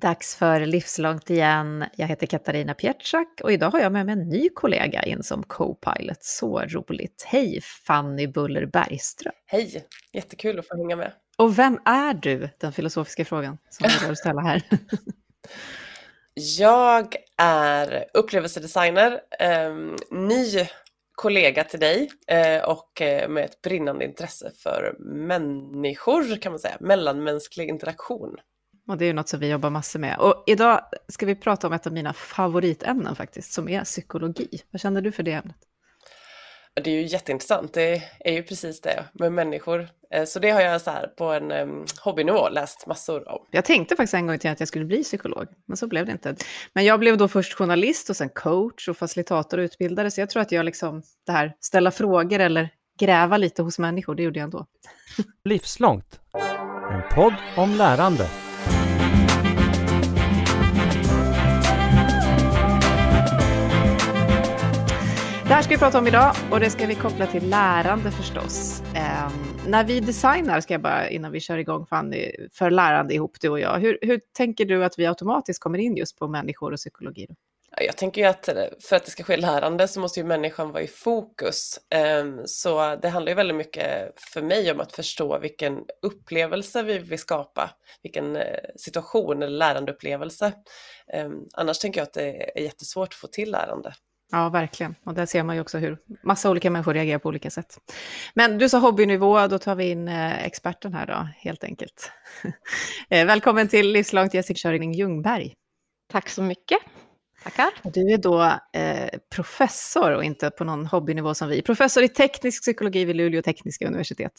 Dags för Livslångt igen. Jag heter Katarina Pietschak och idag har jag med mig en ny kollega in som co-pilot. Så roligt. Hej Fanny Buller Bergström. Hej, jättekul att få hänga med. Och vem är du? Den filosofiska frågan som jag vill ställa här. jag är upplevelsedesigner, eh, ny kollega till dig eh, och eh, med ett brinnande intresse för människor kan man säga, mellanmänsklig interaktion. Och det är ju något som vi jobbar massor med. Och idag ska vi prata om ett av mina favoritämnen faktiskt, som är psykologi. Vad känner du för det ämnet? Det är ju jätteintressant, det är ju precis det med människor. Eh, så det har jag så här på en um, hobbynivå läst massor om. Jag tänkte faktiskt en gång till att jag skulle bli psykolog, men så blev det inte. Men jag blev då först journalist och sen coach och facilitator och utbildare, så jag tror att jag liksom, det här ställa frågor eller gräva lite hos människor, det gjorde jag ändå. Livslångt, en podd om lärande. Det här ska vi prata om idag och det ska vi koppla till lärande förstås. Eh, när vi designar, ska jag bara innan vi kör igång Fanny, för lärande ihop du och jag, hur, hur tänker du att vi automatiskt kommer in just på människor och psykologi? Då? Jag tänker ju att eh, för att det ska ske lärande så måste ju människan vara i fokus. Ehm, så det handlar ju väldigt mycket för mig om att förstå vilken upplevelse vi vill skapa, vilken eh, situation eller lärandeupplevelse. Ehm, annars tänker jag att det är jättesvårt att få till lärande. Ja, verkligen. Och där ser man ju också hur massa olika människor reagerar på olika sätt. Men du sa hobbynivå, då tar vi in eh, experten här då, helt enkelt. Eh, välkommen till Livslångt Jessica Köring Ljungberg. Tack så mycket. Tackar. Du är då eh, professor och inte på någon hobbynivå som vi. Professor i teknisk psykologi vid Luleå tekniska universitet.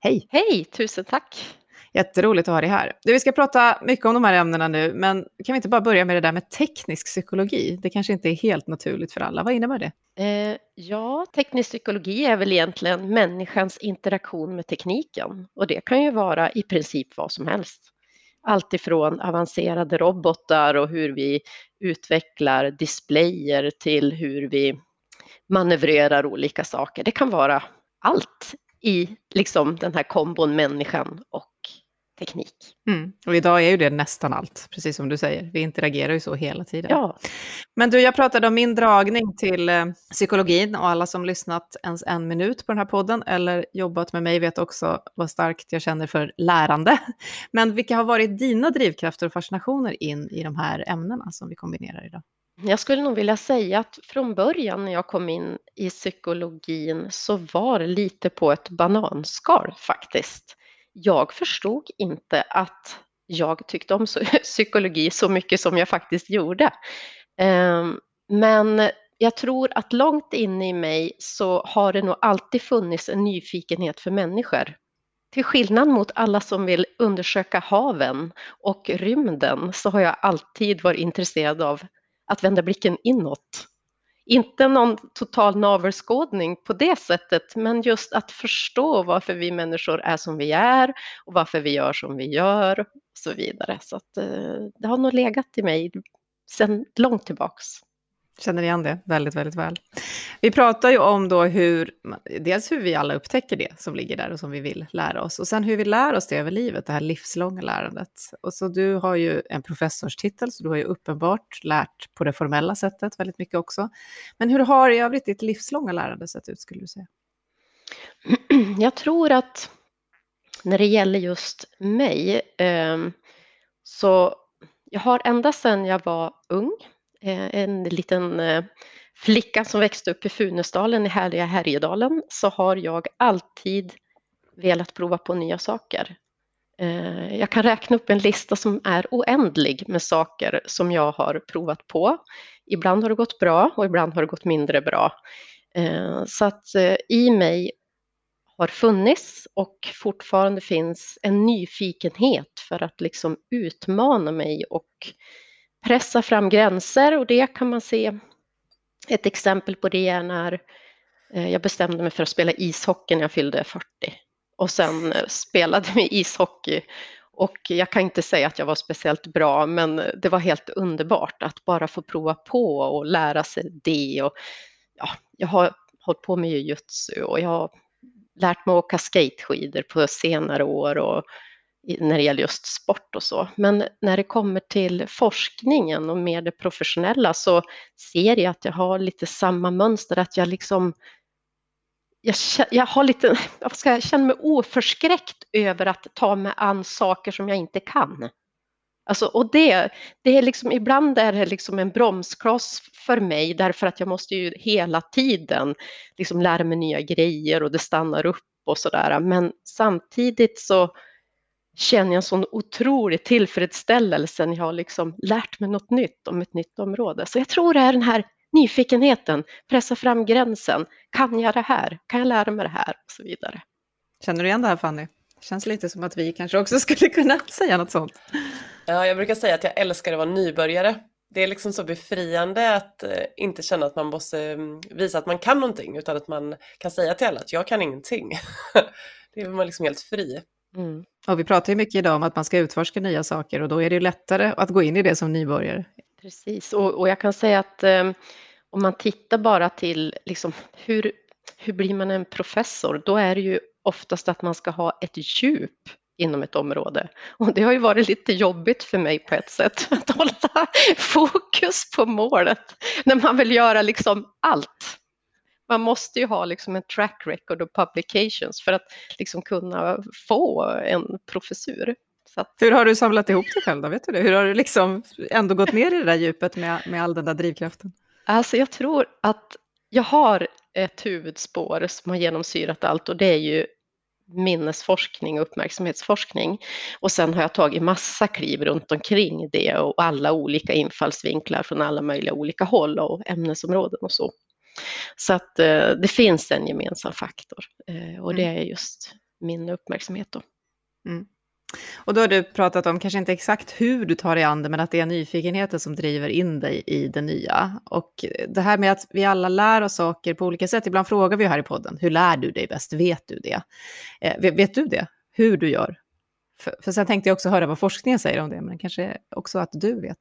Hej! Hej, tusen tack. Jätteroligt att ha dig här. Vi ska prata mycket om de här ämnena nu, men kan vi inte bara börja med det där med teknisk psykologi? Det kanske inte är helt naturligt för alla. Vad innebär det? Eh, ja, teknisk psykologi är väl egentligen människans interaktion med tekniken och det kan ju vara i princip vad som helst. Allt ifrån avancerade robotar och hur vi utvecklar displayer till hur vi manövrerar olika saker. Det kan vara allt i liksom den här kombon människan och teknik. Mm. Och idag är ju det nästan allt, precis som du säger. Vi interagerar ju så hela tiden. Ja. Men du, jag pratade om min dragning till eh, psykologin och alla som lyssnat ens en minut på den här podden eller jobbat med mig vet också vad starkt jag känner för lärande. Men vilka har varit dina drivkrafter och fascinationer in i de här ämnena som vi kombinerar idag? Jag skulle nog vilja säga att från början när jag kom in i psykologin så var det lite på ett bananskal faktiskt jag förstod inte att jag tyckte om psykologi så mycket som jag faktiskt gjorde. Ehm, men jag tror att långt inne i mig så har det nog alltid funnits en nyfikenhet för människor. Till skillnad mot alla som vill undersöka haven och rymden så har jag alltid varit intresserad av att vända blicken inåt inte någon total navelskådning på det sättet, men just att förstå varför vi människor är som vi är och varför vi gör som vi gör och så vidare. Så att, eh, det har nog legat i mig sedan långt tillbaks. Känner igen det väldigt, väldigt väl. Vi pratar ju om då hur, dels hur vi alla upptäcker det som ligger där och som vi vill lära oss, och sen hur vi lär oss det över livet, det här livslånga lärandet. Och så du har ju en professorstitel, så du har ju uppenbart lärt på det formella sättet väldigt mycket också. Men hur har i övrigt ditt livslånga lärande sett ut, skulle du säga? Jag tror att när det gäller just mig, ehm, så jag har ända sedan jag var ung, Eh, en liten eh, flicka som växte upp i Funäsdalen i härliga Härjedalen så har jag alltid velat prova på nya saker. Eh, jag kan räkna upp en lista som är oändlig med saker som jag har provat på. Ibland har det gått bra och ibland har det gått mindre bra. Så att i mig har funnits och fortfarande finns en nyfikenhet för att liksom utmana mig och pressa fram gränser och det kan man se. Ett exempel på det är när eh, jag bestämde mig för att spela ishockey när jag fyllde 40 och sen eh, spelade vi ishockey. Och jag kan inte säga att jag var speciellt bra men det var helt underbart att bara få prova på och lära sig det. Och ja, jag har hållit på med jujutsu och jag har lärt mig att åka skateskidor på senare år och när det gäller just sport och så. Men när det kommer till forskningen och mer det professionella så ser jag att jag har lite samma mönster, att jag liksom jag, jag, har lite, jag, ska, jag känner mig oförskräckt över att ta mig an saker som jag inte kan. Alltså, och det, det är liksom, ibland är det liksom en bromskloss för mig därför att jag måste ju hela tiden liksom lära mig nya grejer och det stannar upp och sådär. Men samtidigt så känner jag en sån otrolig tillfredsställelse när jag har liksom lärt mig något nytt om ett nytt område. Så jag tror det är den här nyfikenheten, pressa fram gränsen. Kan jag det här? Kan jag lära mig det här? Och så vidare. Känner du igen det här Fanny? Det känns lite som att vi kanske också skulle kunna säga något sånt. Ja, jag brukar säga att jag älskar att vara nybörjare. Det är liksom så befriande att eh, inte känna att man måste mm, visa att man kan någonting utan att man kan säga till alla att jag kan ingenting. det är man liksom helt fri. Mm. Och vi pratar ju mycket idag om att man ska utforska nya saker och då är det lättare att gå in i det som nybörjare. Precis, och, och jag kan säga att eh, om man tittar bara till liksom, hur, hur blir man en professor, då är det ju oftast att man ska ha ett djup inom ett område. Och det har ju varit lite jobbigt för mig på ett sätt, att hålla fokus på målet när man vill göra liksom allt. Man måste ju ha liksom en track record och publications för att liksom kunna få en professur. Att... Hur har du samlat ihop dig själv då? Vet du det? Hur har du liksom ändå gått ner i det där djupet med, med all den där drivkraften? Alltså jag tror att jag har ett huvudspår som har genomsyrat allt och det är ju minnesforskning och uppmärksamhetsforskning. Och sen har jag tagit massa kliv runt omkring det och alla olika infallsvinklar från alla möjliga olika håll och ämnesområden och så. Så att eh, det finns en gemensam faktor eh, och det mm. är just min uppmärksamhet då. Mm. Och då har du pratat om, kanske inte exakt hur du tar dig an det, men att det är nyfikenheten som driver in dig i det nya. Och det här med att vi alla lär oss saker på olika sätt. Ibland frågar vi här i podden, hur lär du dig bäst? Vet du det? Eh, vet, vet, du det? Hur du gör? För, för sen tänkte jag också höra vad forskningen säger om det, men kanske också att du vet.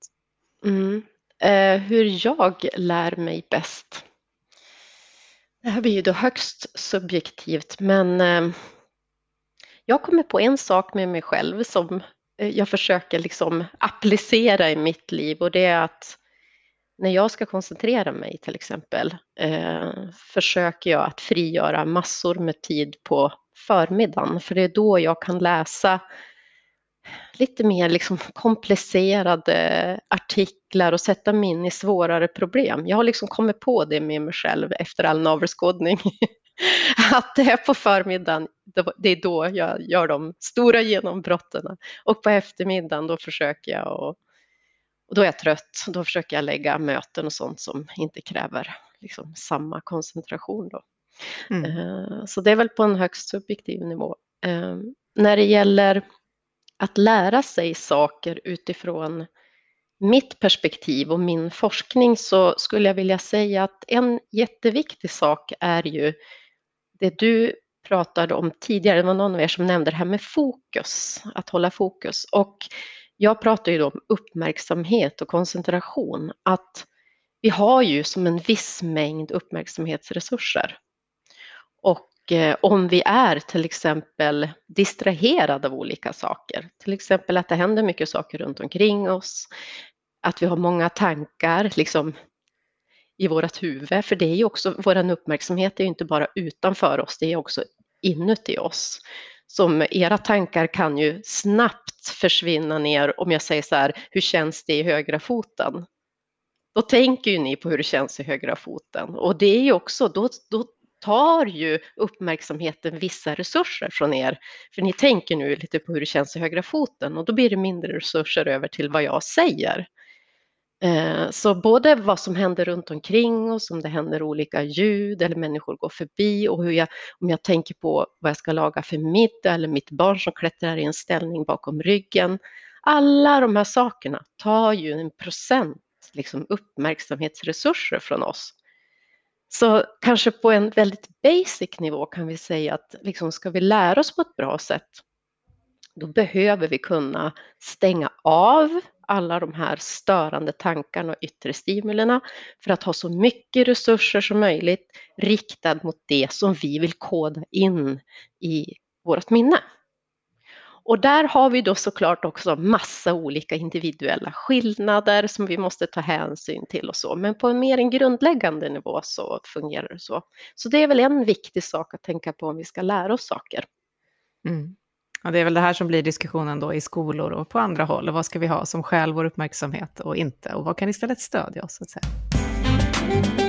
Mm. Eh, hur jag lär mig bäst? Det här blir ju då högst subjektivt, men eh, jag kommer på en sak med mig själv som eh, jag försöker liksom applicera i mitt liv och det är att när jag ska koncentrera mig till exempel eh, försöker jag att frigöra massor med tid på förmiddagen för det är då jag kan läsa lite mer liksom komplicerade artiklar och sätta mig in i svårare problem. Jag har liksom kommit på det med mig själv efter all navelskådning att det är på förmiddagen, det är då jag gör de stora genombrotten. Och på eftermiddagen då försöker jag, och, och då är jag trött, då försöker jag lägga möten och sånt som inte kräver liksom samma koncentration. Då. Mm. Eh, så det är väl på en högst subjektiv nivå. Eh, när det gäller att lära sig saker utifrån mitt perspektiv och min forskning så skulle jag vilja säga att en jätteviktig sak är ju det du pratade om tidigare, det var någon av er som nämnde det här med fokus, att hålla fokus. Och jag pratar ju då om uppmärksamhet och koncentration, att vi har ju som en viss mängd uppmärksamhetsresurser. Och Eh, om vi är till exempel distraherade av olika saker, till exempel att det händer mycket saker runt omkring oss, att vi har många tankar, liksom i vårt huvud, för det är ju också, vår uppmärksamhet är ju inte bara utanför oss, det är också inuti oss. Som era tankar kan ju snabbt försvinna ner om jag säger så här, hur känns det i högra foten? Då tänker ju ni på hur det känns i högra foten och det är ju också, då, då tar ju uppmärksamheten vissa resurser från er. För ni tänker nu lite på hur det känns i högra foten och då blir det mindre resurser över till vad jag säger. Eh, så både vad som händer runt omkring oss, om det händer olika ljud eller människor går förbi och hur jag, om jag tänker på vad jag ska laga för middag eller mitt barn som klättrar i en ställning bakom ryggen. Alla de här sakerna tar ju en procent liksom uppmärksamhetsresurser från oss. Så kanske på en väldigt basic nivå kan vi säga att liksom ska vi lära oss på ett bra sätt, då behöver vi kunna stänga av alla de här störande tankarna och yttre stimulerna för att ha så mycket resurser som möjligt riktad mot det som vi vill koda in i vårt minne. Och där har vi då såklart också massa olika individuella skillnader som vi måste ta hänsyn till och så. Men på en mer en grundläggande nivå så fungerar det så. Så det är väl en viktig sak att tänka på om vi ska lära oss saker. Mm. Ja, det är väl det här som blir diskussionen då i skolor och på andra håll. Vad ska vi ha som skäl vår uppmärksamhet och inte? Och vad kan istället stödja oss? Så att säga.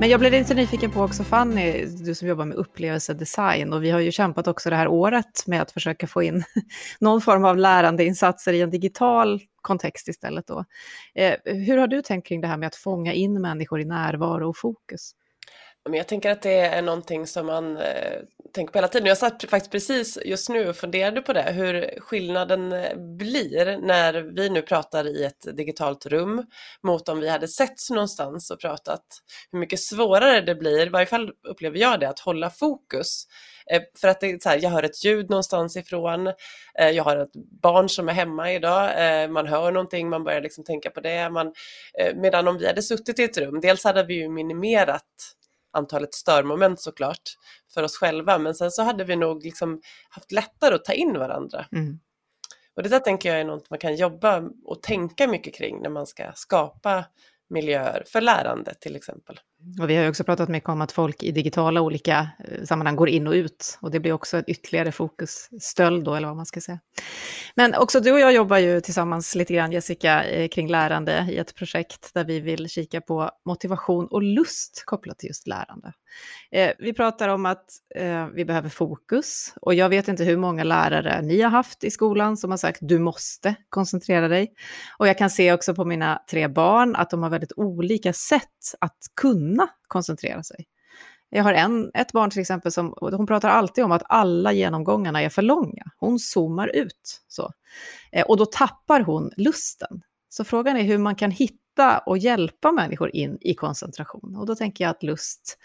Men jag blev lite nyfiken på också Fanny, du som jobbar med upplevelsedesign och vi har ju kämpat också det här året med att försöka få in någon form av lärandeinsatser i en digital kontext istället då. Eh, hur har du tänkt kring det här med att fånga in människor i närvaro och fokus? Men jag tänker att det är någonting som man eh, tänker på hela tiden. Jag satt faktiskt precis just nu och funderade på det, hur skillnaden eh, blir när vi nu pratar i ett digitalt rum mot om vi hade setts någonstans och pratat. Hur mycket svårare det blir, i varje fall upplever jag det, att hålla fokus. Eh, för att det är så här, jag hör ett ljud någonstans ifrån, eh, jag har ett barn som är hemma idag, eh, man hör någonting, man börjar liksom tänka på det. Man, eh, medan om vi hade suttit i ett rum, dels hade vi ju minimerat antalet störmoment såklart för oss själva, men sen så hade vi nog liksom haft lättare att ta in varandra. Mm. Och det där tänker jag är något man kan jobba och tänka mycket kring när man ska skapa miljöer för lärande till exempel. Och vi har ju också pratat mycket om att folk i digitala olika eh, sammanhang går in och ut. Och det blir också ett ytterligare fokus, stöld då, eller vad man ska säga. Men också du och jag jobbar ju tillsammans lite grann, Jessica, eh, kring lärande i ett projekt där vi vill kika på motivation och lust kopplat till just lärande. Eh, vi pratar om att vi behöver fokus. Och jag vet inte hur många lärare ni har haft i skolan som har sagt du måste koncentrera dig. Och jag kan se också på mina tre barn att de har väldigt olika sätt att kunna kunna koncentrera sig. Jag har en, ett barn till exempel som hon pratar alltid om att alla genomgångarna är för långa. Hon zoomar ut. Så. Eh, och då tappar hon lusten. Så frågan är hur man kan hitta och hjälpa människor in i koncentration. Och då tänker jag att lust,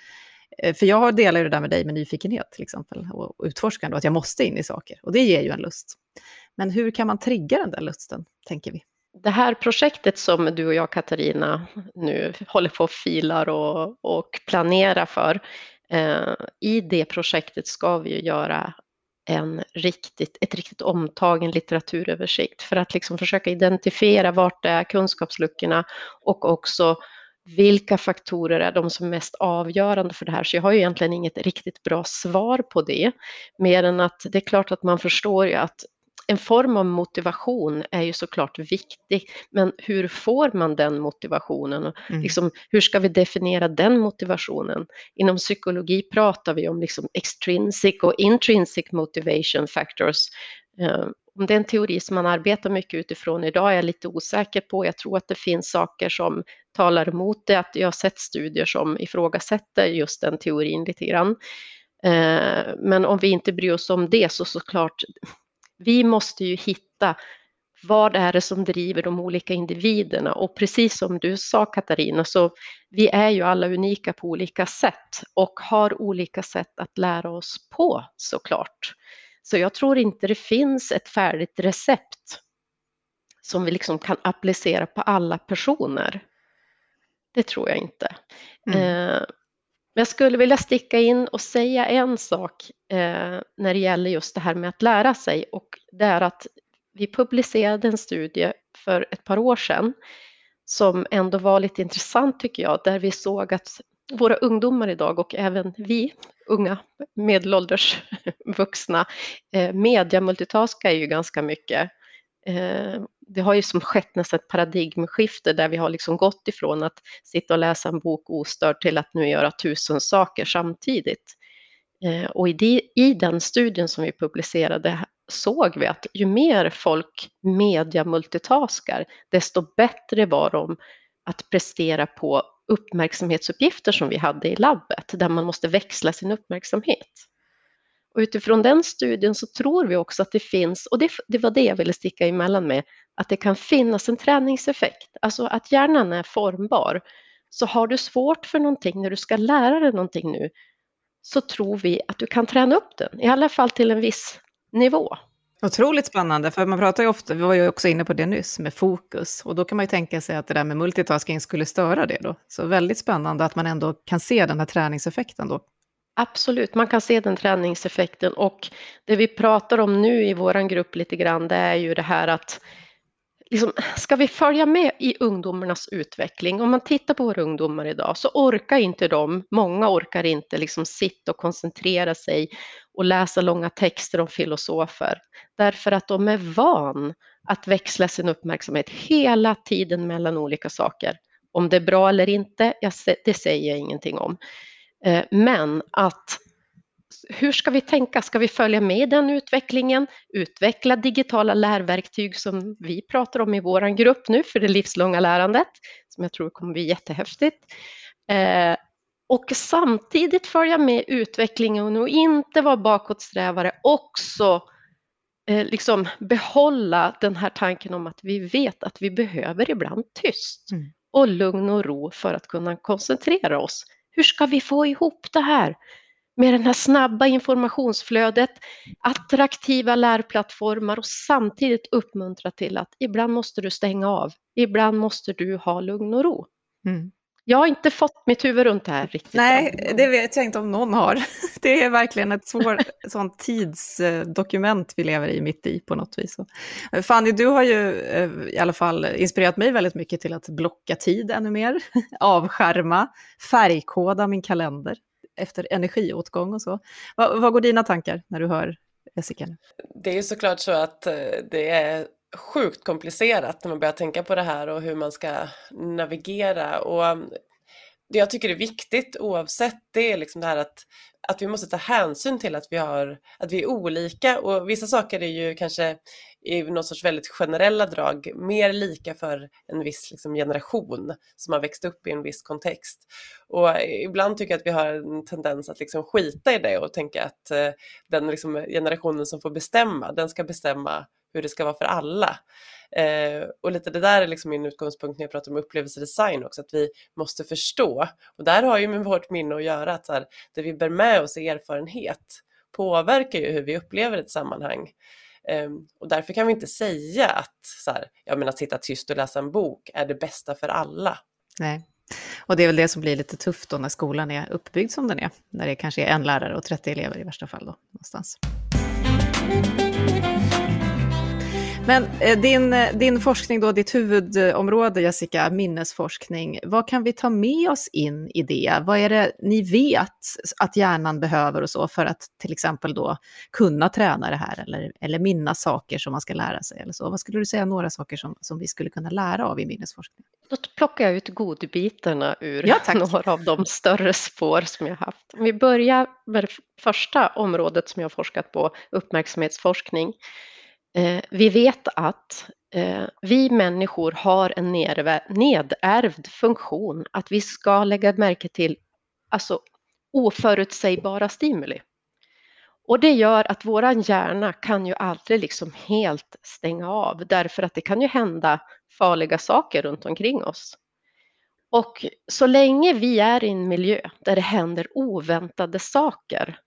eh, för jag delar ju det där med dig med nyfikenhet till exempel, och utforskande, och att jag måste in i saker. Och det ger ju en lust. Men hur kan man trigga den där lusten, tänker vi? Det här projektet som du och jag Katarina nu håller på och filar och, och planerar för. Eh, I det projektet ska vi ju göra en riktigt, ett riktigt omtag, en litteraturöversikt för att liksom försöka identifiera vart det är kunskapsluckorna och också vilka faktorer är de som är mest avgörande för det här? Så jag har ju egentligen inget riktigt bra svar på det, mer än att det är klart att man förstår ju att en form av motivation är ju såklart viktig, men hur får man den motivationen? Mm. Liksom, hur ska vi definiera den motivationen? Inom psykologi pratar vi om liksom extrinsic och intrinsic motivation factors. Uh, om det är en teori som man arbetar mycket utifrån idag är jag lite osäker på. Jag tror att det finns saker som talar emot det, att jag har sett studier som ifrågasätter just den teorin lite grann. Uh, men om vi inte bryr oss om det så såklart vi måste ju hitta vad är det som driver de olika individerna och precis som du sa Katarina så vi är ju alla unika på olika sätt och har olika sätt att lära oss på såklart. Så jag tror inte det finns ett färdigt recept som vi liksom kan applicera på alla personer. Det tror jag inte. Mm. Eh, men jag skulle vilja sticka in och säga en sak eh, när det gäller just det här med att lära sig och det är att vi publicerade en studie för ett par år sedan som ändå var lite intressant tycker jag, där vi såg att våra ungdomar idag och även vi unga medelålders vuxna eh, media multitaskar ju ganska mycket. Eh, det har ju som skett nästan ett paradigmskifte där vi har liksom gått ifrån att sitta och läsa en bok ostörd till att nu göra tusen saker samtidigt. Eh, och i, de, i den studien som vi publicerade såg vi att ju mer folk media multitaskar, desto bättre var de att prestera på uppmärksamhetsuppgifter som vi hade i labbet, där man måste växla sin uppmärksamhet. Och utifrån den studien så tror vi också att det finns, och det, det var det jag ville sticka emellan med, att det kan finnas en träningseffekt, alltså att hjärnan är formbar. Så har du svårt för någonting när du ska lära dig någonting nu, så tror vi att du kan träna upp den, i alla fall till en viss nivå. Otroligt spännande, för man pratar ju ofta, vi var ju också inne på det nyss, med fokus. Och då kan man ju tänka sig att det där med multitasking skulle störa det då. Så väldigt spännande att man ändå kan se den här träningseffekten då. Absolut, man kan se den träningseffekten och det vi pratar om nu i vår grupp lite grann det är ju det här att liksom, ska vi följa med i ungdomarnas utveckling? Om man tittar på våra ungdomar idag så orkar inte de, många orkar inte liksom sitta och koncentrera sig och läsa långa texter om filosofer därför att de är van att växla sin uppmärksamhet hela tiden mellan olika saker. Om det är bra eller inte, det säger jag ingenting om. Eh, men att hur ska vi tänka? Ska vi följa med den utvecklingen? Utveckla digitala lärverktyg som vi pratar om i vår grupp nu för det livslånga lärandet, som jag tror kommer bli jättehäftigt. Eh, och samtidigt följa med utvecklingen och inte vara bakåtsträvare, också eh, liksom behålla den här tanken om att vi vet att vi behöver ibland tyst mm. och lugn och ro för att kunna koncentrera oss. Hur ska vi få ihop det här? med det här snabba informationsflödet, attraktiva lärplattformar och samtidigt uppmuntra till att ibland måste du stänga av, ibland måste du ha lugn och ro. Mm. Jag har inte fått mitt huvud runt det här riktigt. Nej, det vet jag inte om någon har. Det är verkligen ett svårt sånt tidsdokument vi lever i mitt i på något vis. Fanny, du har ju eh, i alla fall inspirerat mig väldigt mycket till att blocka tid ännu mer, avskärma, färgkoda min kalender efter energiåtgång och så. Vad, vad går dina tankar när du hör Jessica? Det är ju såklart så att eh, det är sjukt komplicerat när man börjar tänka på det här och hur man ska navigera. Och um, det jag tycker är viktigt oavsett det är liksom det här att, att vi måste ta hänsyn till att vi, har, att vi är olika och vissa saker är ju kanske i någon sorts väldigt generella drag mer lika för en viss liksom, generation som har växt upp i en viss kontext. Och eh, ibland tycker jag att vi har en tendens att liksom skita i det och tänka att eh, den liksom, generationen som får bestämma, den ska bestämma hur det ska vara för alla. Eh, och lite det där är liksom min utgångspunkt när jag pratar om upplevelsedesign också, att vi måste förstå. Och där har ju med vårt minne att göra att så här, det vi bär med oss i erfarenhet påverkar ju hur vi upplever ett sammanhang. Eh, och därför kan vi inte säga att, så här, jag menar, att sitta tyst och läsa en bok är det bästa för alla. Nej, och det är väl det som blir lite tufft då när skolan är uppbyggd som den är. När det kanske är en lärare och 30 elever i värsta fall då, någonstans. Men eh, din, eh, din forskning då, ditt huvudområde Jessica, minnesforskning, vad kan vi ta med oss in i det? Vad är det ni vet att hjärnan behöver och så för att till exempel då kunna träna det här eller, eller minnas saker som man ska lära sig eller så? Vad skulle du säga några saker som, som vi skulle kunna lära av i minnesforskning? Då plockar jag ut godbitarna ur ja, några av de större spår som jag haft. Om vi börjar med det första området som jag har forskat på, uppmärksamhetsforskning. Eh, vi vet att eh, vi människor har en nedärvd funktion att vi ska lägga märke till alltså, oförutsägbara stimuli. Och det gör att våran hjärna kan ju aldrig liksom helt stänga av därför att det kan ju hända farliga saker runt omkring oss. Och så länge vi är i en miljö där det händer oväntade saker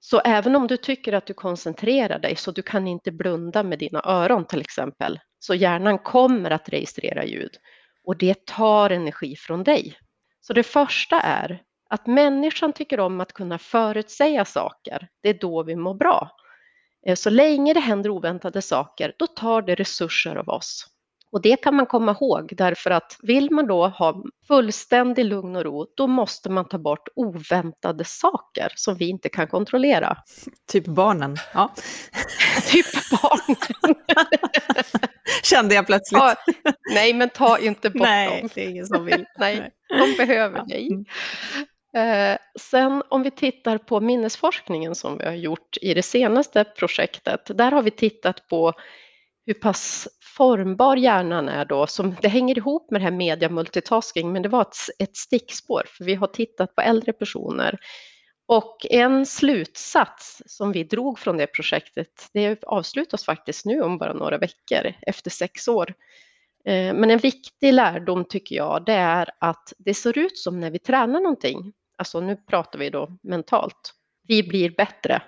så även om du tycker att du koncentrerar dig så du kan inte blunda med dina öron till exempel, så hjärnan kommer att registrera ljud och det tar energi från dig. Så det första är att människan tycker om att kunna förutsäga saker. Det är då vi mår bra. Eh, så länge det händer oväntade saker, då tar det resurser av oss. Och det kan man komma ihåg därför att vill man då ha fullständig lugn och ro, då måste man ta bort oväntade saker som vi inte kan kontrollera. Typ barnen. Ja. typ barnen. Kände jag plötsligt. Ja, nej, men ta inte bort nej, dem. det är ingen som vill. nej, de behöver dig. Mm. Eh, sen om vi tittar på minnesforskningen som vi har gjort i det senaste projektet, där har vi tittat på hur pass formbar hjärnan är då, som, det hänger ihop med det här media multitasking, men det var ett, ett stickspår, för vi har tittat på äldre personer. Och en slutsats som vi drog från det projektet, det avslutas faktiskt nu om bara några veckor, efter sex år. Eh, men en viktig lärdom tycker jag, det är att det ser ut som när vi tränar någonting, alltså nu pratar vi då mentalt, vi blir bättre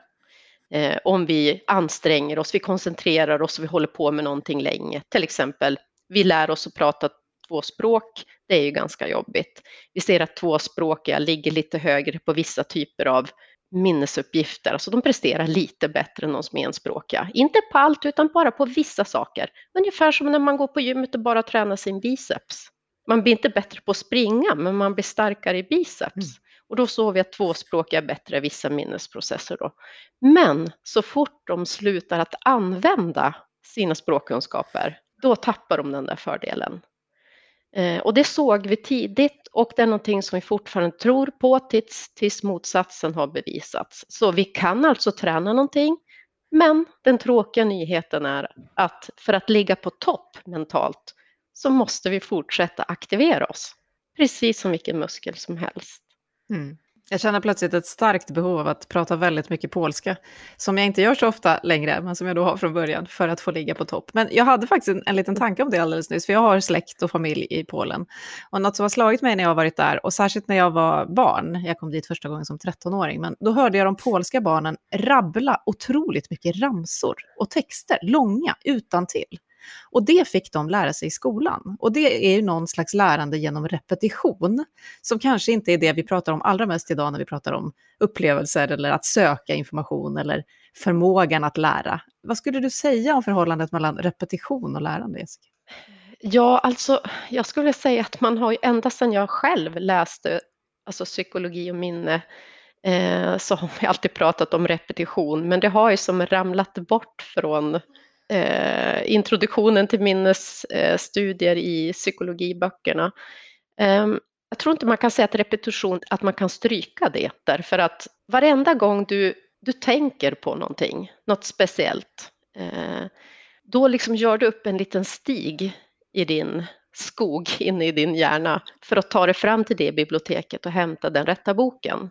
eh, om vi anstränger oss, vi koncentrerar oss och vi håller på med någonting länge. Till exempel, vi lär oss att prata två språk, det är ju ganska jobbigt. Vi ser att tvåspråkiga ligger lite högre på vissa typer av minnesuppgifter, alltså de presterar lite bättre än de som är enspråkiga. Inte på allt utan bara på vissa saker. Ungefär som när man går på gymmet och bara tränar sin biceps. Man blir inte bättre på att springa men man blir starkare i biceps. Mm. Och då såg vi att tvåspråkiga är bättre i vissa minnesprocesser. Då. Men så fort de slutar att använda sina språkkunskaper, då tappar de den där fördelen. Eh, och det såg vi tidigt och det är någonting som vi fortfarande tror på tills, tills motsatsen har bevisats. Så vi kan alltså träna någonting, men den tråkiga nyheten är att för att ligga på topp mentalt så måste vi fortsätta aktivera oss, precis som vilken muskel som helst. Mm. Jag känner plötsligt ett starkt behov av att prata väldigt mycket polska, som jag inte gör så ofta längre, men som jag då har från början, för att få ligga på topp. Men jag hade faktiskt en, en liten tanke om det alldeles nyss, för jag har släkt och familj i Polen. Och något som har slagit mig när jag har varit där, och särskilt när jag var barn, jag kom dit första gången som 13-åring, men då hörde jag de polska barnen rabbla otroligt mycket ramsor och texter, långa, utan till. Och det fick de lära sig i skolan. Och det är ju någon slags lärande genom repetition, som kanske inte är det vi pratar om allra mest idag när vi pratar om upplevelser eller att söka information eller förmågan att lära. Vad skulle du säga om förhållandet mellan repetition och lärande, Jessica? Ja, alltså jag skulle säga att man har ju ända sedan jag själv läste alltså psykologi och minne eh, så har vi alltid pratat om repetition, men det har ju som ramlat bort från Eh, introduktionen till minnesstudier eh, i psykologiböckerna. Eh, jag tror inte man kan säga att repetition, att man kan stryka det, därför att varenda gång du, du tänker på någonting, något speciellt, eh, då liksom gör du upp en liten stig i din skog inne i din hjärna för att ta dig fram till det biblioteket och hämta den rätta boken.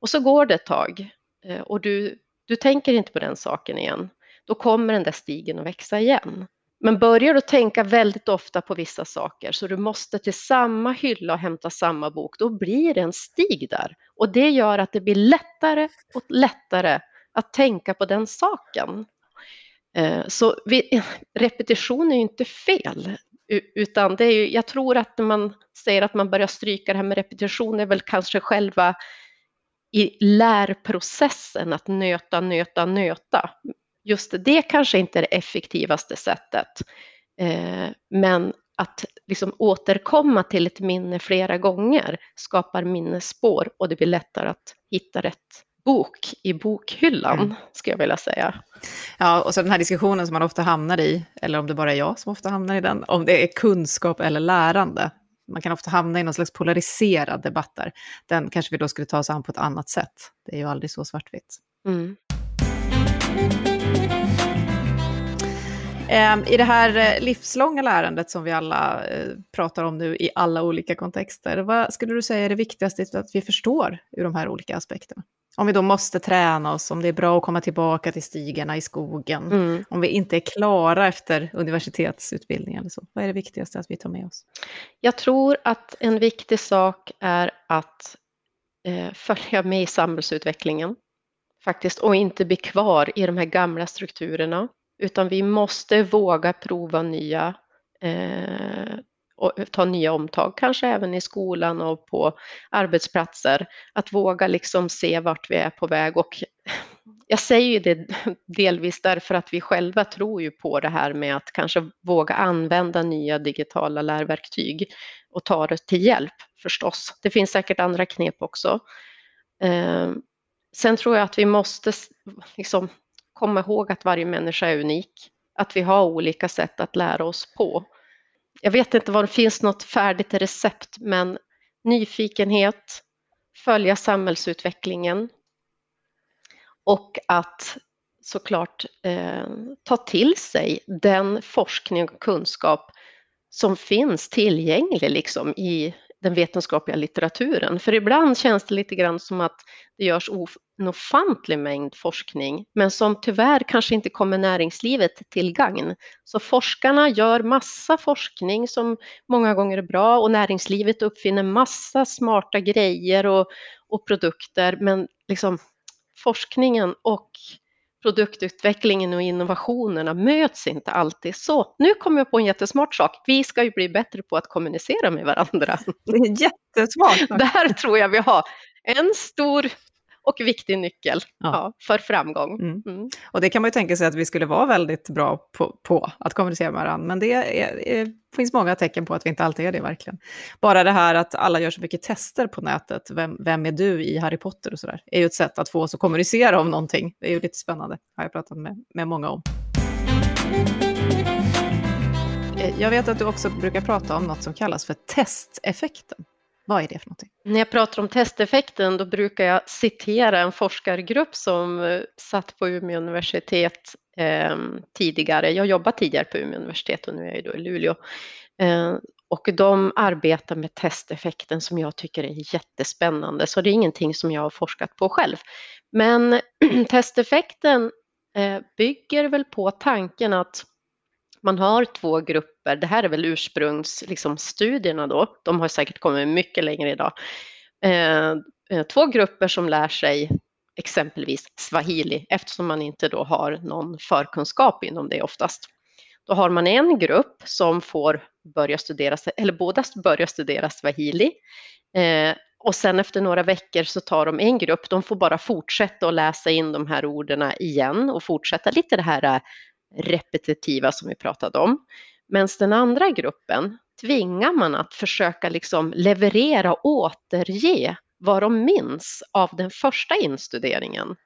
Och så går det ett tag eh, och du, du tänker inte på den saken igen då kommer den där stigen att växa igen. Men börjar du tänka väldigt ofta på vissa saker så du måste till samma hylla och hämta samma bok, då blir det en stig där. Och det gör att det blir lättare och lättare att tänka på den saken. Eh, så vi, repetition är ju inte fel, utan det är ju, jag tror att när man säger att man börjar stryka det här med repetition är väl kanske själva i lärprocessen att nöta, nöta, nöta just det kanske inte är det effektivaste sättet. Eh, men att liksom återkomma till ett minne flera gånger skapar minnesspår och det blir lättare att hitta rätt bok i bokhyllan, mm. ska jag vilja säga. Ja, och så den här diskussionen som man ofta hamnar i, eller om det bara är jag som ofta hamnar i den, om det är kunskap eller lärande. Man kan ofta hamna i någon slags polariserad debatt där. Den kanske vi då skulle ta oss an på ett annat sätt. Det är ju aldrig så svartvitt. Mm. Ehm, I det här eh, livslånga lärandet som vi alla eh, pratar om nu i alla olika kontexter, vad skulle du säga är det viktigaste att vi förstår ur de här olika aspekterna? Om vi då måste träna oss, om det är bra att komma tillbaka till stigarna i skogen, mm. om vi inte är klara efter universitetsutbildningen eller så. Vad är det viktigaste att vi tar med oss? Jag tror att en viktig sak är att eh, följa med i samhällsutvecklingen faktiskt och inte bli kvar i de här gamla strukturerna utan vi måste våga prova nya eh, och ta nya omtag, kanske även i skolan och på arbetsplatser. Att våga liksom se vart vi är på väg och jag säger ju det delvis därför att vi själva tror ju på det här med att kanske våga använda nya digitala lärverktyg och ta det till hjälp förstås. Det finns säkert andra knep också. Eh, sen tror jag att vi måste liksom komma ihåg att varje människa är unik, att vi har olika sätt att lära oss på. Jag vet inte vad det finns något färdigt recept, men nyfikenhet, följa samhällsutvecklingen och att såklart eh, ta till sig den forskning och kunskap som finns tillgänglig liksom i den vetenskapliga litteraturen. För ibland känns det lite grann som att det görs en ofantlig mängd forskning, men som tyvärr kanske inte kommer näringslivet till gagn. Så forskarna gör massa forskning som många gånger är bra och näringslivet uppfinner massa smarta grejer och, och produkter, men liksom forskningen och produktutvecklingen och innovationerna möts inte alltid. Så nu kommer jag på en jättesmart sak. Vi ska ju bli bättre på att kommunicera med varandra. Det är jättesmart. Där tror jag vi har en stor och viktig nyckel Ja. ja. för framgång. Mm. Mm. Och det kan man ju tänka sig att vi skulle vara väldigt bra på, på att kommunicera med varandra, men det är, är, finns många tecken på att vi inte alltid är det verkligen. Bara det här att alla gör så mycket tester på nätet, vem, vem är du i Harry Potter och sådär, är ju ett sätt att få oss att kommunicera om någonting. Det är ju lite spännande, har jag pratat med, med många om. Eh, Jag vet att du också brukar prata om något som kallas för testeffekten. Vad är det för någonting? När jag pratar om testeffekten då brukar jag citera en forskargrupp som eh, satt på Umeå universitet eh, tidigare. Jag jobbade tidigare på Umeå universitet och nu är jag ju då i Luleå. Eh, och de arbetar med testeffekten som jag tycker är jättespännande, så det är ingenting som jag har forskat på själv. Men testeffekten eh, bygger väl på tanken att man har två grupper, det här är väl ursprungsstudierna liksom, studierna då, de har säkert kommit mycket längre idag. Eh, eh, två grupper som lär sig exempelvis swahili eftersom man inte då har någon förkunskap inom det oftast. Då har man en grupp som får börja studera, eller båda börjar studera swahili eh, och sen efter några veckor så tar de en grupp, de får bara fortsätta att läsa in de här orden igen och fortsätta lite det här eh, repetitiva som vi pratade om. medan den andra gruppen tvingar man att försöka liksom leverera och återge vad de minns av den första instuderingen.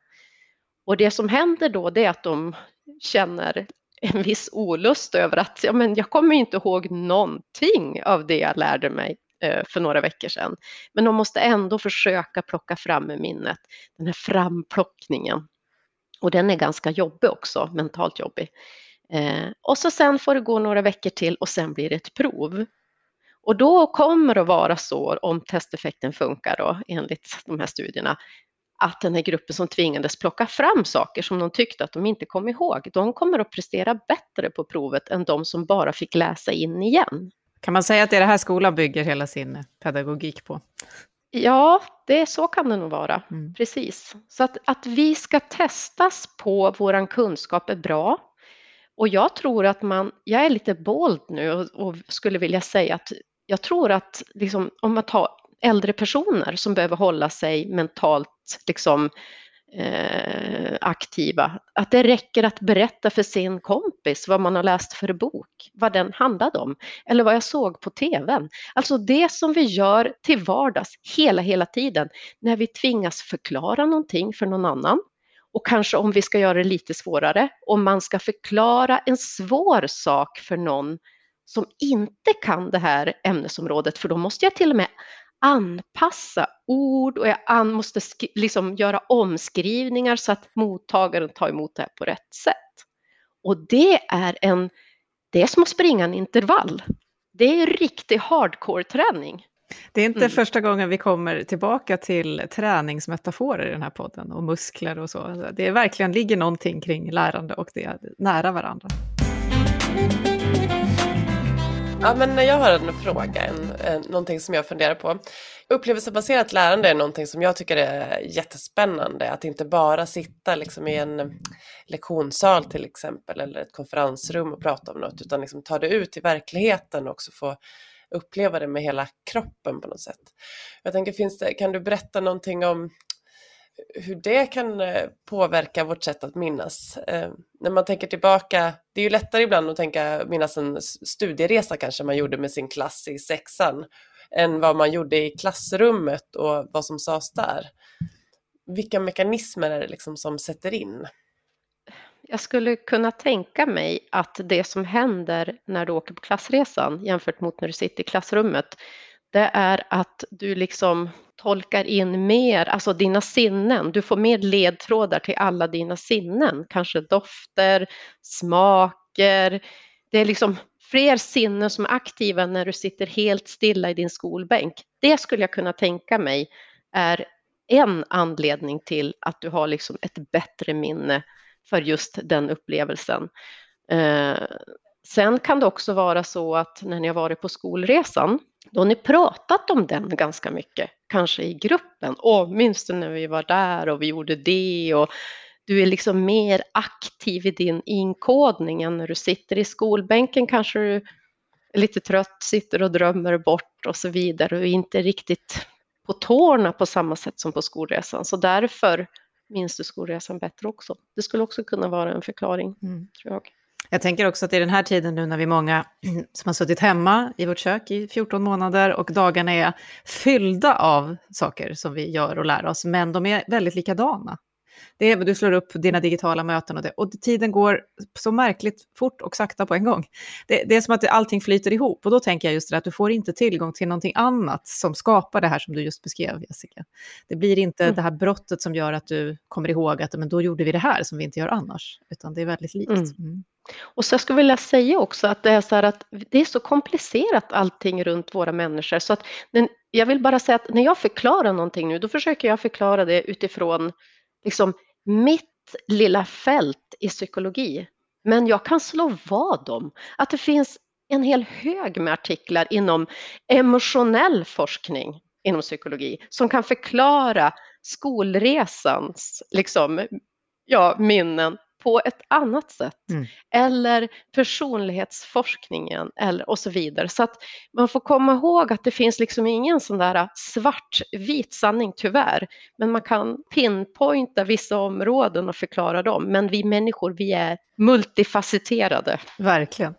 Och det som händer då det är att de känner en viss olust över att ja, men jag kommer inte ihåg någonting av det jag lärde mig eh, för några veckor sedan. Men de måste ändå försöka plocka fram i minnet, den här framplockningen. Och den är ganska jobbig också, mentalt jobbig. Eh, och så sen får det gå några veckor till och sen blir det ett prov. Och då kommer det att vara så, om testeffekten funkar då, enligt de här studierna, att den här gruppen som tvingades plocka fram saker som de tyckte att de inte kom ihåg, de kommer att prestera bättre på provet än de som bara fick läsa in igen. Kan man säga att det är det här skolan bygger hela sin pedagogik på? Ja, det, så kan det nog vara. Mm. Precis. Så att, att vi ska testas på våran kunskap är bra. Och jag tror att man, jag är lite bold nu och, och skulle vilja säga att jag tror att liksom, om man tar äldre personer som behöver hålla sig mentalt liksom, eh, aktiva, att det räcker att berätta för sin kompis vad man har läst för bok, vad den handlade om, eller vad jag såg på TVn. Alltså det som vi gör till vardags hela, hela tiden, när vi tvingas förklara någonting för någon annan, och kanske om vi ska göra det lite svårare, om man ska förklara en svår sak för någon som inte kan det här ämnesområdet, för då måste jag till och med anpassa ord och jag an, måste liksom göra omskrivningar så att mottagaren tar emot det här på rätt sätt. Och det är, en, det är som att springa en intervall. Det är riktig hardcore-träning. Det är inte Mm. första gången vi kommer tillbaka till träningsmetaforer i den här podden och muskler och så. Det är verkligen ligger någonting kring lärande och det är nära varandra. Ja, men jag har en fråga, en, en, någonting som jag funderar på. Upplevelsebaserat lärande är någonting som jag tycker är jättespännande. Att inte bara sitta liksom i en lektionssal till exempel eller ett konferensrum och prata om något utan liksom ta det ut i verkligheten och också få uppleva det med hela kroppen på något sätt. Jag tänker, finns det, kan du berätta någonting om hur det kan eh, påverka vårt sätt att minnas. Eh, när man tänker tillbaka, det är ju lättare ibland att tänka, minnas en studieresa kanske man gjorde med sin klass i sexan, än vad man gjorde i klassrummet och vad som sades där. Vilka mekanismer är det liksom som sätter in? Jag skulle kunna tänka mig att det som händer när du åker på klassresan jämfört mot när du sitter i klassrummet, det är att du liksom tolkar in mer, alltså dina sinnen, du får mer ledtrådar till alla dina sinnen, kanske dofter, smaker, det är liksom fler sinnen som är aktiva när du sitter helt stilla i din skolbänk. Det skulle jag kunna tänka mig är en anledning till att du har liksom ett bättre minne för just den upplevelsen. Eh, sen kan det också vara så att när ni har varit på skolresan, då har ni pratat om den ganska mycket, kanske i gruppen. Åh, minns du när vi var där och vi gjorde det? Och du är liksom mer aktiv i din inkodning än när du sitter i skolbänken kanske du är lite trött, sitter och drömmer bort och så vidare och inte riktigt på tårna på samma sätt som på skolresan. Så därför minns du skolresan bättre också. Det skulle också kunna vara en förklaring, mm. tror jag. Jag tänker också att i den här tiden nu när vi är många som har suttit hemma i vårt kök i 14 månader och dagarna är fyllda av saker som vi gör och lär oss, men de är väldigt likadana. Det du slår upp dina digitala möten och, det, och tiden går så märkligt fort och sakta på en gång. Det, det är som att allting flyter ihop och då tänker jag just det att du får inte tillgång till någonting annat som skapar det här som du just beskrev, Jessica. Det blir inte mm. det här brottet som gör att du kommer ihåg att men då gjorde vi det här som vi inte gör annars, utan det är väldigt likt. Mm. Mm. Och så jag skulle vilja säga också att det är så att det är så komplicerat allting runt våra människor så att den, jag vill bara säga att när jag förklarar någonting nu, då försöker jag förklara det utifrån liksom mitt lilla fält i psykologi. Men jag kan slå vad om att det finns en hel hög med artiklar inom emotionell forskning inom psykologi som kan förklara skolresans liksom, ja, minnen på ett annat sätt. Mm. Eller personlighetsforskningen eller, och så vidare. Så att man får komma ihåg att det finns liksom ingen sån där svartvit sanning tyvärr. Men man kan pinpointa vissa områden och förklara dem. Men vi människor, vi är multifacetterade. Verkligen.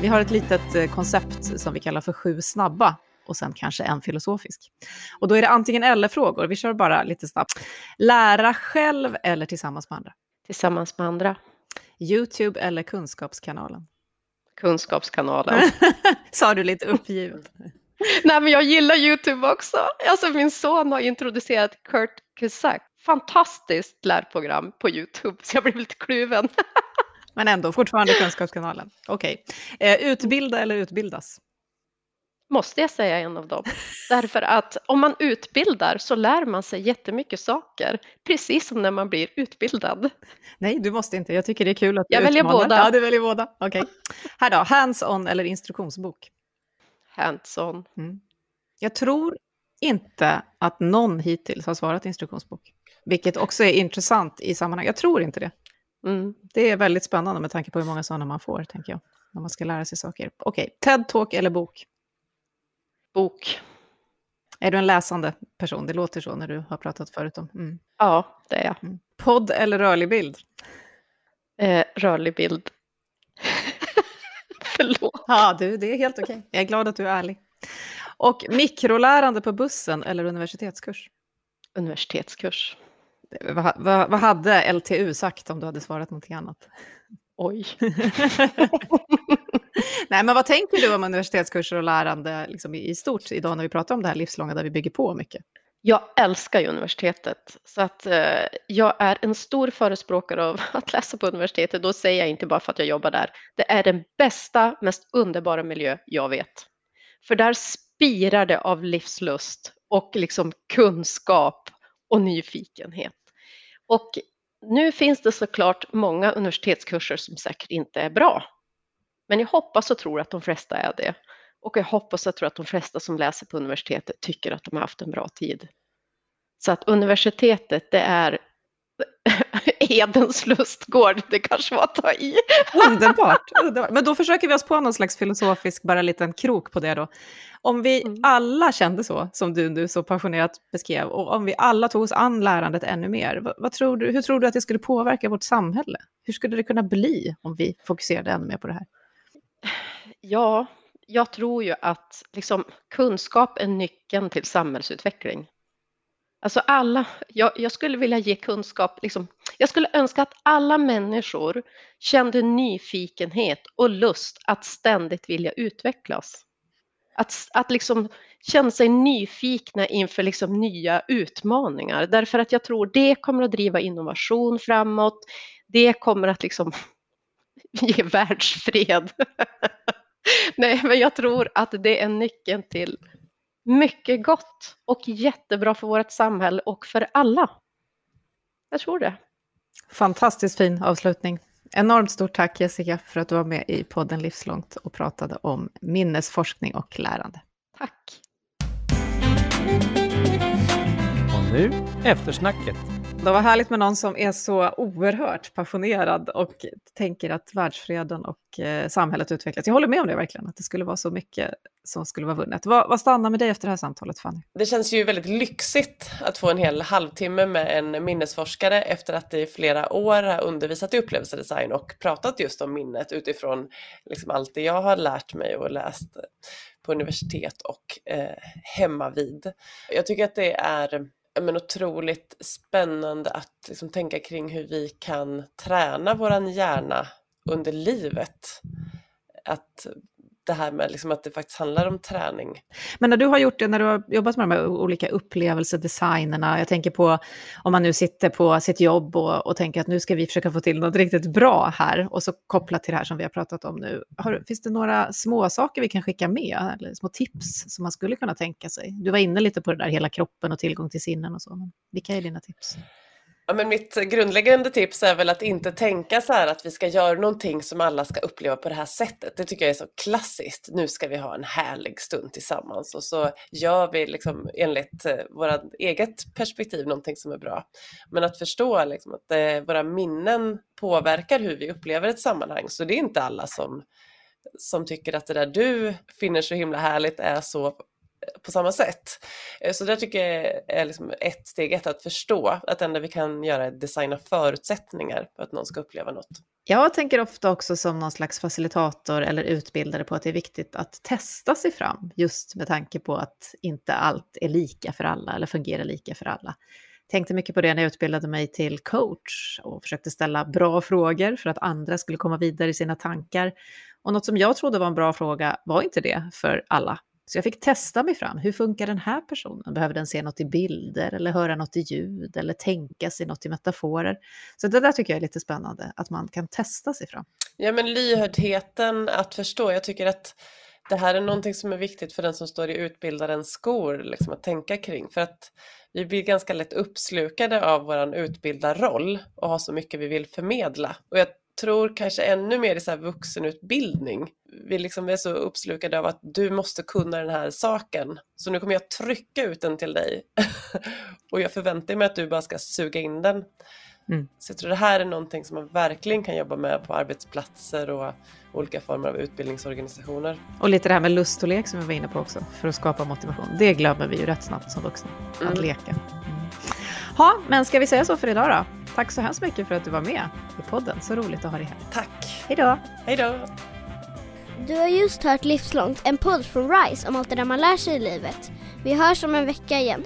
Vi har ett litet eh, koncept som vi kallar för sju snabba och sen kanske en filosofisk. Och då är det antingen eller-frågor, vi kör bara lite snabbt. Lära själv eller tillsammans med andra? Tillsammans med andra. Youtube eller Kunskapskanalen? Kunskapskanalen. Sa du lite uppgivet. Nej, men jag gillar Youtube också. Alltså min son har introducerat Kurt Cusack. Fantastiskt lärprogram på Youtube, så jag blev lite kluven. men ändå, fortfarande Kunskapskanalen. Okej. Okay. Eh, utbilda eller utbildas? Måste jag säga en av dem. Därför att om man utbildar så lär man sig jättemycket saker, precis som när man blir utbildad. Nej, du måste inte. Jag tycker det är kul att du Jag väljer utmanar. båda. Ja, du väljer båda. Okej. Okay. Här då, hands-on eller instruktionsbok? Hands-on. Mm. Jag tror inte att någon hittills har svarat instruktionsbok, vilket också är intressant i sammanhanget. Jag tror inte det. Mm. Det är väldigt spännande med tanke på hur många sådana man får, tänker jag, när man ska lära sig saker. Okej, okay. TED-talk eller bok? Bok. Är du en läsande person? Det låter så när du har pratat förut om. Mm. Ja, det är jag. Mm. Podd eller rörlig bild? Eh, rörlig bild. Förlåt. Ja, du, det är helt okej. Okay. Jag är glad att du är ärlig. Och mikrolärande på bussen eller universitetskurs? Universitetskurs. Vad, vad, vad hade LTU sagt om du hade svarat någonting annat? Oj. Nej, men vad tänker du om universitetskurser och lärande liksom, i stort idag när vi pratar om det här livslånga där vi bygger på mycket? Jag älskar ju universitetet, så att eh, jag är en stor förespråkare av att läsa på universitetet. Då säger jag inte bara för att jag jobbar där. Det är den bästa, mest underbara miljö jag vet. För där spirar det av livslust och liksom kunskap och nyfikenhet. Och nu finns det såklart många universitetskurser som säkert inte är bra. Men jag hoppas och tror att de flesta är det. Och jag hoppas och tror att de flesta som läser på universitetet tycker att de har haft en bra tid. Så att universitetet, det är Edens lustgård, det kanske var att ta i. Underbart, underbart. Men då försöker vi oss på någon slags filosofisk, bara liten krok på det då. Om vi mm. alla kände så, som du nu så passionerat beskrev, och om vi alla tog oss an lärandet ännu mer, vad, vad, tror du, hur tror du att det skulle påverka vårt samhälle? Hur skulle det kunna bli om vi fokuserade ännu mer på det här? Ja, jag tror ju att liksom, kunskap är nyckeln till samhällsutveckling. Alltså alla, jag, jag, skulle vilja ge kunskap, liksom, jag skulle önska att alla människor kände nyfikenhet och lust att ständigt vilja utvecklas. Att, att liksom känna sig nyfikna inför liksom nya utmaningar, därför att jag tror det kommer att driva innovation framåt. Det kommer att liksom ge världsfred. Nej, men jag tror att det är nyckeln till mycket gott och jättebra för vårt samhälle och för alla. Jag tror det. Fantastiskt fin avslutning. Enormt stort tack Jessica för att du var med i podden Livslångt och pratade om minnesforskning och lärande. Tack. Och nu eftersnacket. Det var härligt med någon som är så oerhört passionerad och tänker att världsfreden och eh, samhället utvecklas. Jag håller med om det verkligen, att det skulle vara så mycket som skulle vara vunnet. Vad, vad stannar med dig efter det här samtalet, Fanny? Det känns ju väldigt lyxigt att få en hel halvtimme med en minnesforskare efter att i flera år ha undervisat i upplevelsedesign och pratat just om minnet utifrån liksom allt det jag har lärt mig och läst på universitet och eh, hemma vid. Jag tycker att det är men, otroligt spännande att liksom, tänka kring hur vi kan träna våran hjärna under livet. Att det här med liksom att det faktiskt handlar om träning. Men när du har gjort det, när du har jobbat med de här olika upplevelsedesignerna, jag tänker på om man nu sitter på sitt jobb och, och tänker att nu ska vi försöka få till något riktigt bra här, och så kopplat till det här som vi har pratat om nu. Har, finns det några små saker vi kan skicka med, eller små tips som man skulle kunna tänka sig? Du var inne lite på det där, hela kroppen och tillgång till sinnen och så, men vilka är dina tips? Ja, men mitt grundläggande tips är väl att inte tänka så här att vi ska göra någonting som alla ska uppleva på det här sättet. Det tycker jag är så klassiskt. Nu ska vi ha en härlig stund tillsammans och så gör vi liksom enligt eh, vårt eget perspektiv någonting som är bra. Men att förstå liksom att eh, våra minnen påverkar hur vi upplever ett sammanhang. Så det är inte alla som som tycker att det där du finner så himla härligt är så på samma sätt. Eh, så det tycker jag är liksom ett steg ett, att förstå att det enda vi kan göra är att designa förutsättningar för att någon ska uppleva något. Jag tänker ofta också som någon slags facilitator eller utbildare på att det är viktigt att testa sig fram, just med tanke på att inte allt är lika för alla eller fungerar lika för alla. Tänkte mycket på det när jag utbildade mig till coach och försökte ställa bra frågor för att andra skulle komma vidare i sina tankar. Och något som jag trodde var en bra fråga var inte det för alla så jag fick testa mig fram. Hur funkar den här personen? Behöver den se något i bilder eller höra något i ljud eller tänka sig något i metaforer? Så det där tycker jag är lite spännande, att man kan testa sig fram. Ja, men lyhördheten att förstå. Jag tycker att det här är någonting som är viktigt för den som står i utbildarens skor, liksom att tänka kring. För att vi blir ganska lätt uppslukade av vår utbildarroll och har så mycket vi vill förmedla. Och jag tror kanske ännu mer i så här vuxenutbildning. Vi liksom är så uppslukade av att du måste kunna den här saken. Så nu kommer jag trycka ut den till dig. och jag förväntar mig att du bara ska suga in den. Mm. Så jag tror det här är någonting som man verkligen kan jobba med på arbetsplatser och olika former av utbildningsorganisationer. Och lite det här med lust och lek som vi var inne på också, för att skapa motivation. Det glömmer vi ju rätt snabbt som vuxna, att mm. leka. Mm. Ha, men ska vi säga så för idag då? Tack så hemskt mycket för att du var med i podden. Så roligt att ha dig här. Tack. Hej då. Hej då. Du har just hört Livslångt, en podd från RISE om allt det där man lär sig i livet. Vi hörs om en vecka igen.